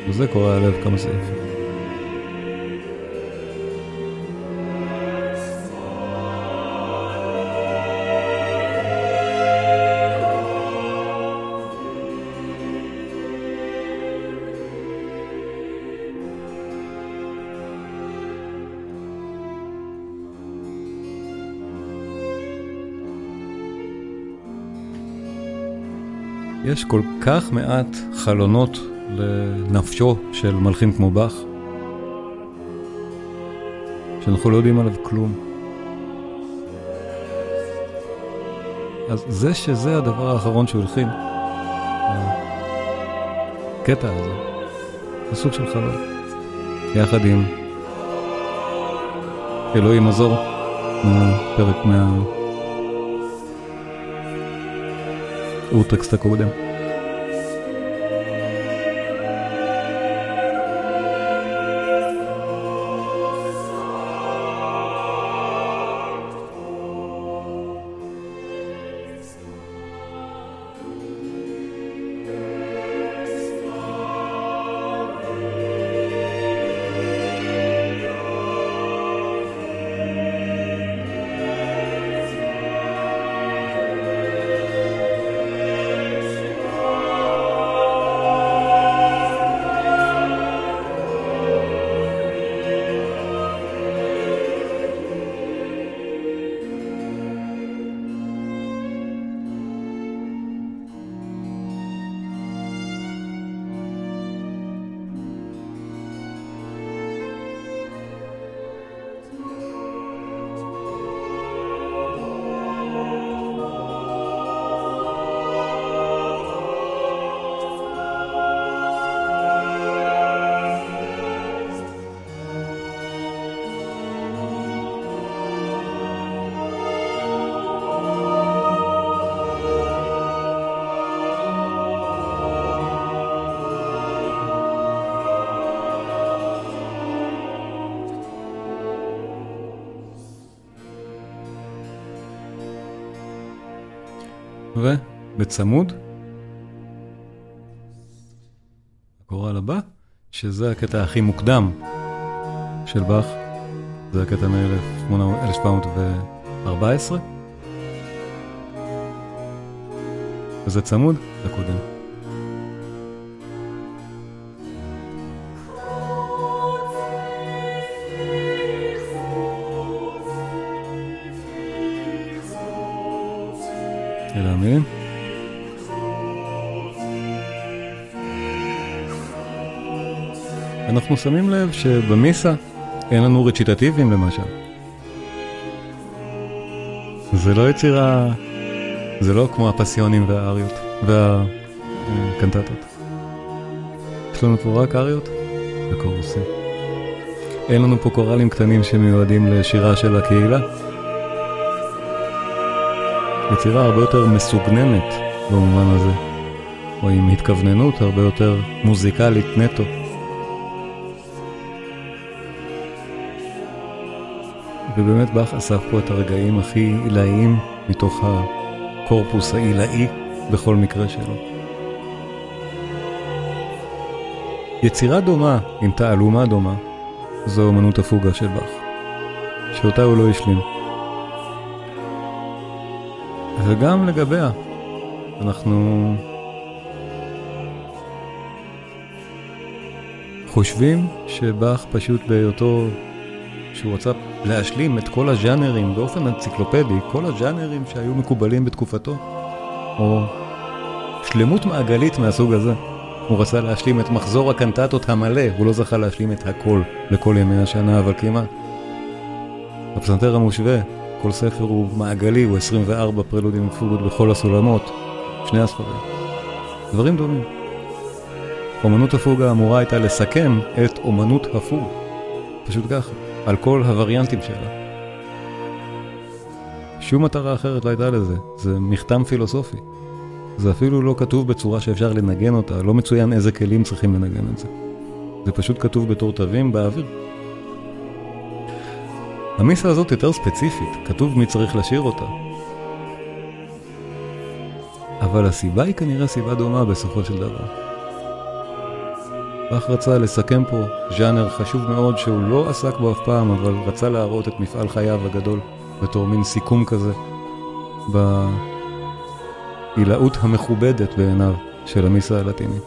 וזה קורע הלב כמה סעיפים. יש כל כך מעט חלונות לנפשו של מלחין כמו באך, שאנחנו לא יודעים עליו כלום. אז זה שזה הדבר האחרון שהוא הלחין, הקטע הזה, זה סוג של חלום, יחד עם אלוהים עזור, מהפרק מה... utoks, tako da. ובצמוד, הקורל הבא, שזה הקטע הכי מוקדם של באך, זה הקטע מ-1714, וזה צמוד לקודם. אלה אנחנו שמים לב שבמיסה אין לנו רציטטיבים למשל. זה לא יצירה, זה לא כמו הפסיונים והאריות והקנטטות. יש לנו פה רק אריות וקורסים. אין לנו פה קוראלים קטנים שמיועדים לשירה של הקהילה. יצירה הרבה יותר מסוגננת במובן הזה, או עם התכווננות הרבה יותר מוזיקלית נטו. ובאמת באך אסף פה את הרגעים הכי עילאיים מתוך הקורפוס העילאי בכל מקרה שלו. יצירה דומה עם תעלומה דומה זו אמנות הפוגה של באך, שאותה הוא לא השלים. וגם לגביה, אנחנו חושבים שבאך פשוט בהיותו שהוא רצה להשלים את כל הז'אנרים באופן אנציקלופדי, כל הז'אנרים שהיו מקובלים בתקופתו, או שלמות מעגלית מהסוג הזה. הוא רצה להשלים את מחזור הקנטטות המלא, הוא לא זכה להשלים את הכל לכל ימי השנה, אבל כמעט. הפסנתר המושווה כל ספר הוא מעגלי, הוא 24 פרלודים ופוגות בכל הסולמות, שני הספרים. דברים דומים. אומנות הפוגה אמורה הייתה לסכם את אומנות הפוג. פשוט ככה, על כל הווריאנטים שלה. שום מטרה אחרת לא הייתה לזה, זה מכתם פילוסופי. זה אפילו לא כתוב בצורה שאפשר לנגן אותה, לא מצוין איזה כלים צריכים לנגן את זה. זה פשוט כתוב בתור תווים באוויר. המיסה הזאת יותר ספציפית, כתוב מי צריך לשיר אותה. אבל הסיבה היא כנראה סיבה דומה בסופו של דבר. באך רצה לסכם פה ז'אנר חשוב מאוד שהוא לא עסק בו אף פעם, אבל רצה להראות את מפעל חייו הגדול בתור מין סיכום כזה בעילאות המכובדת בעיניו של המיסה הלטינית.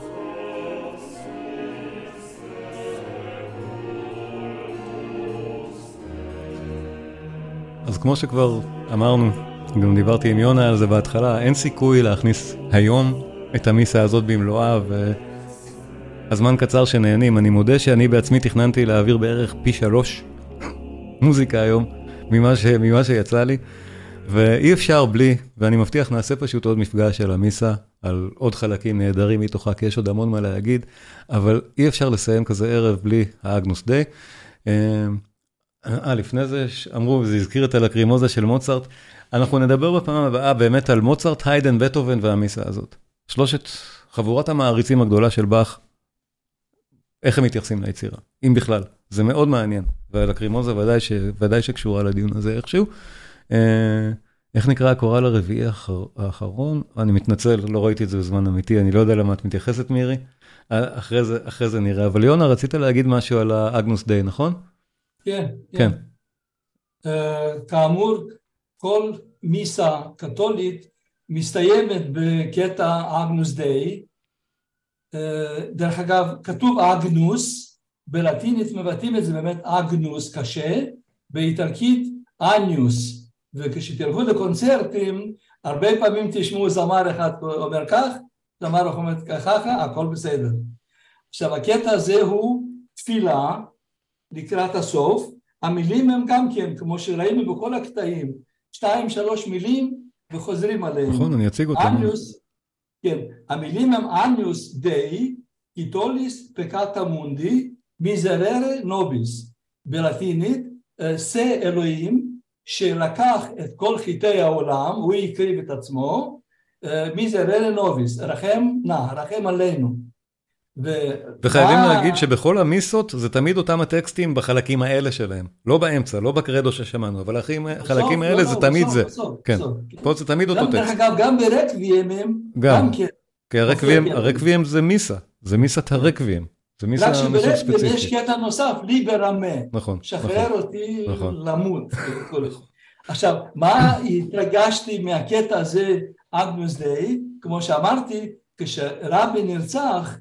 אז כמו שכבר אמרנו, גם דיברתי עם יונה על זה בהתחלה, אין סיכוי להכניס היום את המיסה הזאת במלואה, והזמן קצר שנהנים. אני מודה שאני בעצמי תכננתי להעביר בערך פי שלוש מוזיקה היום ממה, ש... ממה שיצא לי, ואי אפשר בלי, ואני מבטיח נעשה פשוט עוד מפגש של המיסה על עוד חלקים נהדרים מתוכה, כי יש עוד המון מה להגיד, אבל אי אפשר לסיים כזה ערב בלי האגנוס דיי. אה, לפני זה אמרו, זה הזכיר את הלקרימוזה של מוצרט. אנחנו נדבר בפעם הבאה באמת על מוצרט, היידן, בטהובן והמיסה הזאת. שלושת, חבורת המעריצים הגדולה של באך, איך הם מתייחסים ליצירה, אם בכלל. זה מאוד מעניין, והלקרימוזה ודאי, ש, ודאי שקשורה לדיון הזה איכשהו. אה, איך נקרא הקורל הרביעי האחרון? אני מתנצל, לא ראיתי את זה בזמן אמיתי, אני לא יודע למה את מתייחסת מירי. אה, אחרי זה, אחרי זה נראה. אבל יונה, רצית להגיד משהו על האגנוס דיי, נכון? כן. כן. Uh, כאמור, כל מיסה קתולית מסתיימת בקטע אגנוס דיי. Uh, דרך אגב, כתוב אגנוס, בלטינית מבטאים את זה באמת אגנוס קשה, באיטלקית אניוס, וכשתלכו לקונצרטים, הרבה פעמים תשמעו זמר אחד אומר כך, זמר אומר ככה, הכל בסדר. עכשיו הקטע הזה הוא תפילה לקראת הסוף, המילים הם גם כן, כמו שראינו בכל הקטעים, שתיים שלוש מילים וחוזרים עליהם. נכון, אני אציג אותם. אניוס, כן, המילים הם Agnus Dei, qui tollis peccata mundi, miserere nobis, בלטינית, שה אה, אלוהים שלקח את כל חטאי העולם, הוא הקריב את עצמו, אה, miserere nobis, רחם נא, רחם עלינו. ו... וחייבים מה... להגיד שבכל המיסות זה תמיד אותם הטקסטים בחלקים האלה שלהם. לא באמצע, לא בקרדו ששמענו, אבל החלקים האלה לא, זה לא, תמיד בסוף, זה. בסוף, כן, בסוף. פה זה תמיד אותו טקסט. דרך אגב, גם ברקביים הם גם כן. כי הרקביים זה מיסה, זה מיסת הרקביים. זה ספציפי. רק שברקביים יש קטע נוסף, לי ברמה. נכון. שחרר נכון, אותי נכון. למות. עכשיו, מה התרגשתי מהקטע הזה, אגנוס דיי, כמו שאמרתי, כשרבי נרצח,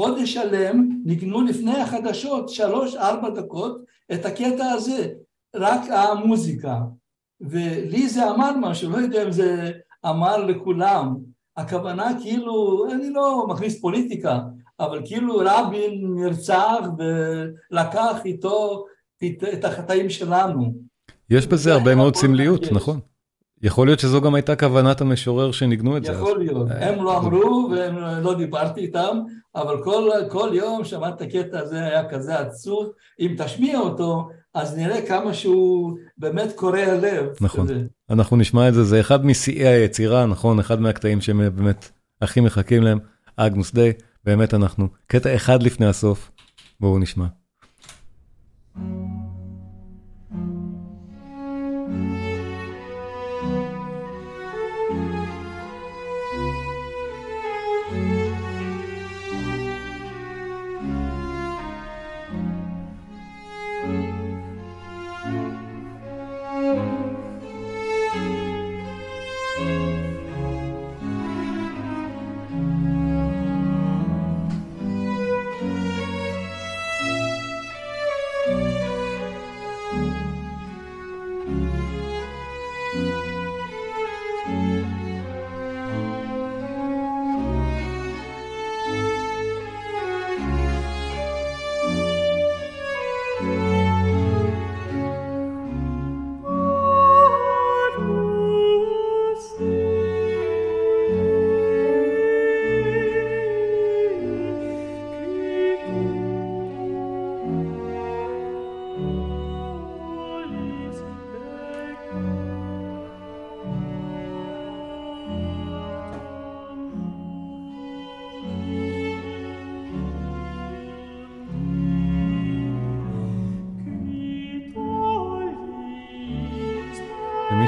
חודש שלם ניגנו לפני החדשות שלוש ארבע דקות את הקטע הזה, רק המוזיקה. ולי זה אמר משהו, לא יודע אם זה אמר לכולם. הכוונה כאילו, אני לא מכניס פוליטיקה, אבל כאילו רבין נרצח ולקח איתו את החטאים שלנו. יש בזה הרבה מאוד סמליות, נכון. יכול להיות שזו גם הייתה כוונת המשורר שניגנו את זה. יכול להיות, הם לא אמרו והם לא דיברתי איתם, אבל כל, כל יום שמעת את הקטע הזה היה כזה עצוב, אם תשמיע אותו, אז נראה כמה שהוא באמת קורע לב. נכון, כזה. אנחנו נשמע את זה, זה אחד משיאי היצירה, נכון, אחד מהקטעים שהם באמת הכי מחכים להם, אגנוס דיי, באמת אנחנו, קטע אחד לפני הסוף, בואו נשמע.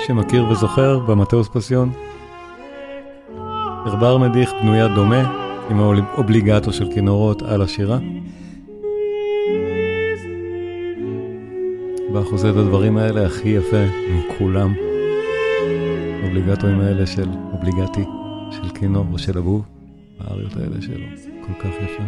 שמכיר וזוכר במטאוס פסיון. ערבר מדיח בנויה דומה, עם האובליגטו של כינורות על השירה. עושה את הדברים האלה הכי יפה מכולם. האובליגטואים האלה של אובליגטי, של כינור או של אבוב, האריות האלה שלו, כל כך יפה.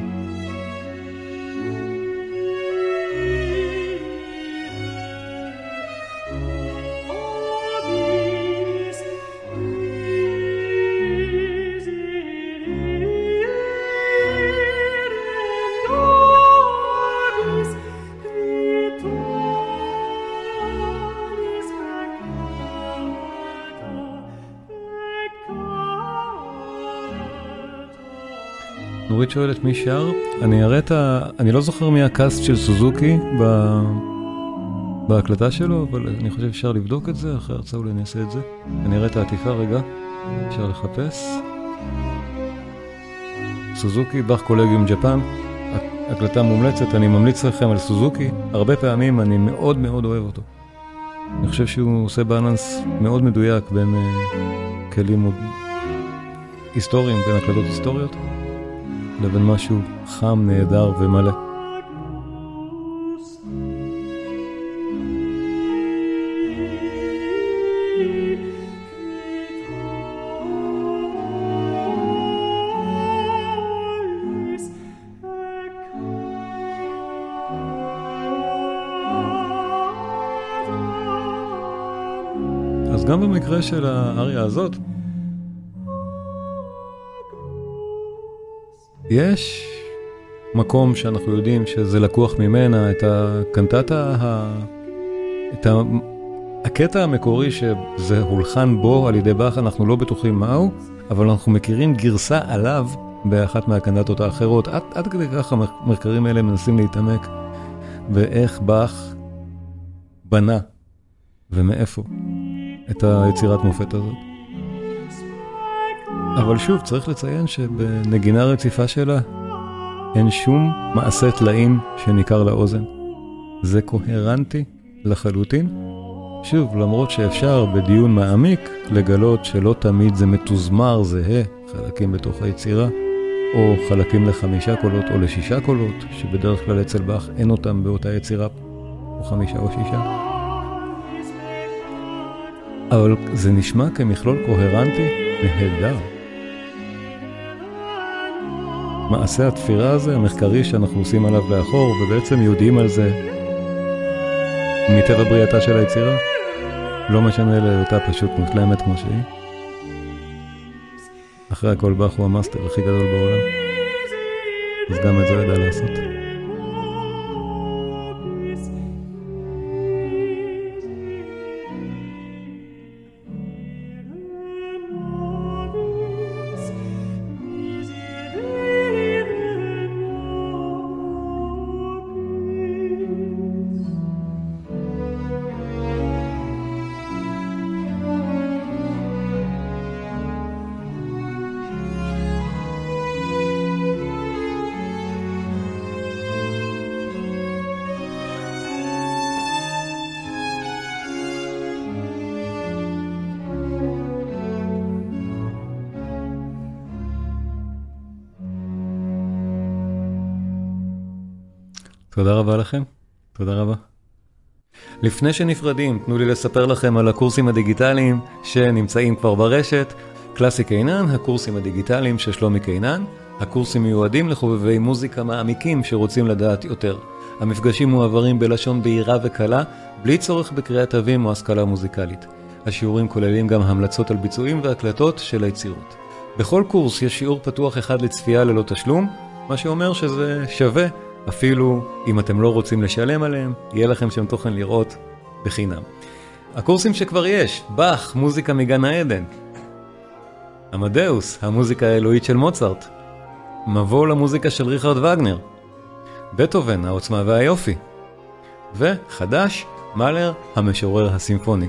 נורית שואלת מי שר, אני אראה את ה... אני לא זוכר מי הקאסט של סוזוקי ב... בהקלטה שלו, אבל אני חושב שאפשר לבדוק את זה, אחרי הרצאה אולי אני אעשה את זה. אני אראה את העטיפה רגע, אפשר לחפש. סוזוקי, באך קולגיום ג'פן, הקלטה מומלצת, אני ממליץ לכם על סוזוקי, הרבה פעמים אני מאוד מאוד אוהב אותו. אני חושב שהוא עושה בלנס מאוד מדויק בין uh, כלים היסטוריים, בין הקלטות היסטוריות. לבין משהו חם, נהדר ומלא. גם במקרה של האריה הזאת, יש מקום שאנחנו יודעים שזה לקוח ממנה, את הקנטטה, ה... את ה... הקטע המקורי שזה הולחן בו על ידי באך, אנחנו לא בטוחים מהו, אבל אנחנו מכירים גרסה עליו באחת מהקנטטות האחרות. עד, עד כדי כך המחקרים האלה מנסים להתעמק באיך באך בנה ומאיפה את היצירת מופת הזאת. אבל שוב, צריך לציין שבנגינה רציפה שלה אין שום מעשה טלאים שניכר לאוזן. זה קוהרנטי לחלוטין. שוב, למרות שאפשר בדיון מעמיק לגלות שלא תמיד זה מתוזמר זהה, חלקים בתוך היצירה, או חלקים לחמישה קולות או לשישה קולות, שבדרך כלל אצל באך אין אותם באותה יצירה, או חמישה או שישה. אבל זה נשמע כמכלול קוהרנטי נהדר. מעשה התפירה הזה, המחקרי שאנחנו עושים עליו לאחור, ובעצם יודעים על זה מטבע בריאתה של היצירה, לא משנה להיותה פשוט מושלמת כמו שהיא. אחרי הכל באך הוא המאסטר הכי גדול בעולם, אז גם את זה ידע לעשות. לכם, תודה רבה. לפני שנפרדים, תנו לי לספר לכם על הקורסים הדיגיטליים שנמצאים כבר ברשת. קלאסי קינן, הקורסים הדיגיטליים של שלומי קינן. הקורסים מיועדים לחובבי מוזיקה מעמיקים שרוצים לדעת יותר. המפגשים מועברים בלשון בהירה וקלה, בלי צורך בקריאת תווים או השכלה מוזיקלית. השיעורים כוללים גם המלצות על ביצועים והקלטות של היצירות. בכל קורס יש שיעור פתוח אחד לצפייה ללא תשלום, מה שאומר שזה שווה אפילו אם אתם לא רוצים לשלם עליהם, יהיה לכם שם תוכן לראות בחינם. הקורסים שכבר יש, באך, מוזיקה מגן העדן. עמדאוס, המוזיקה האלוהית של מוצרט. מבוא למוזיקה של ריכרד וגנר. בטהובן, העוצמה והיופי. וחדש, מאלר, המשורר הסימפוני.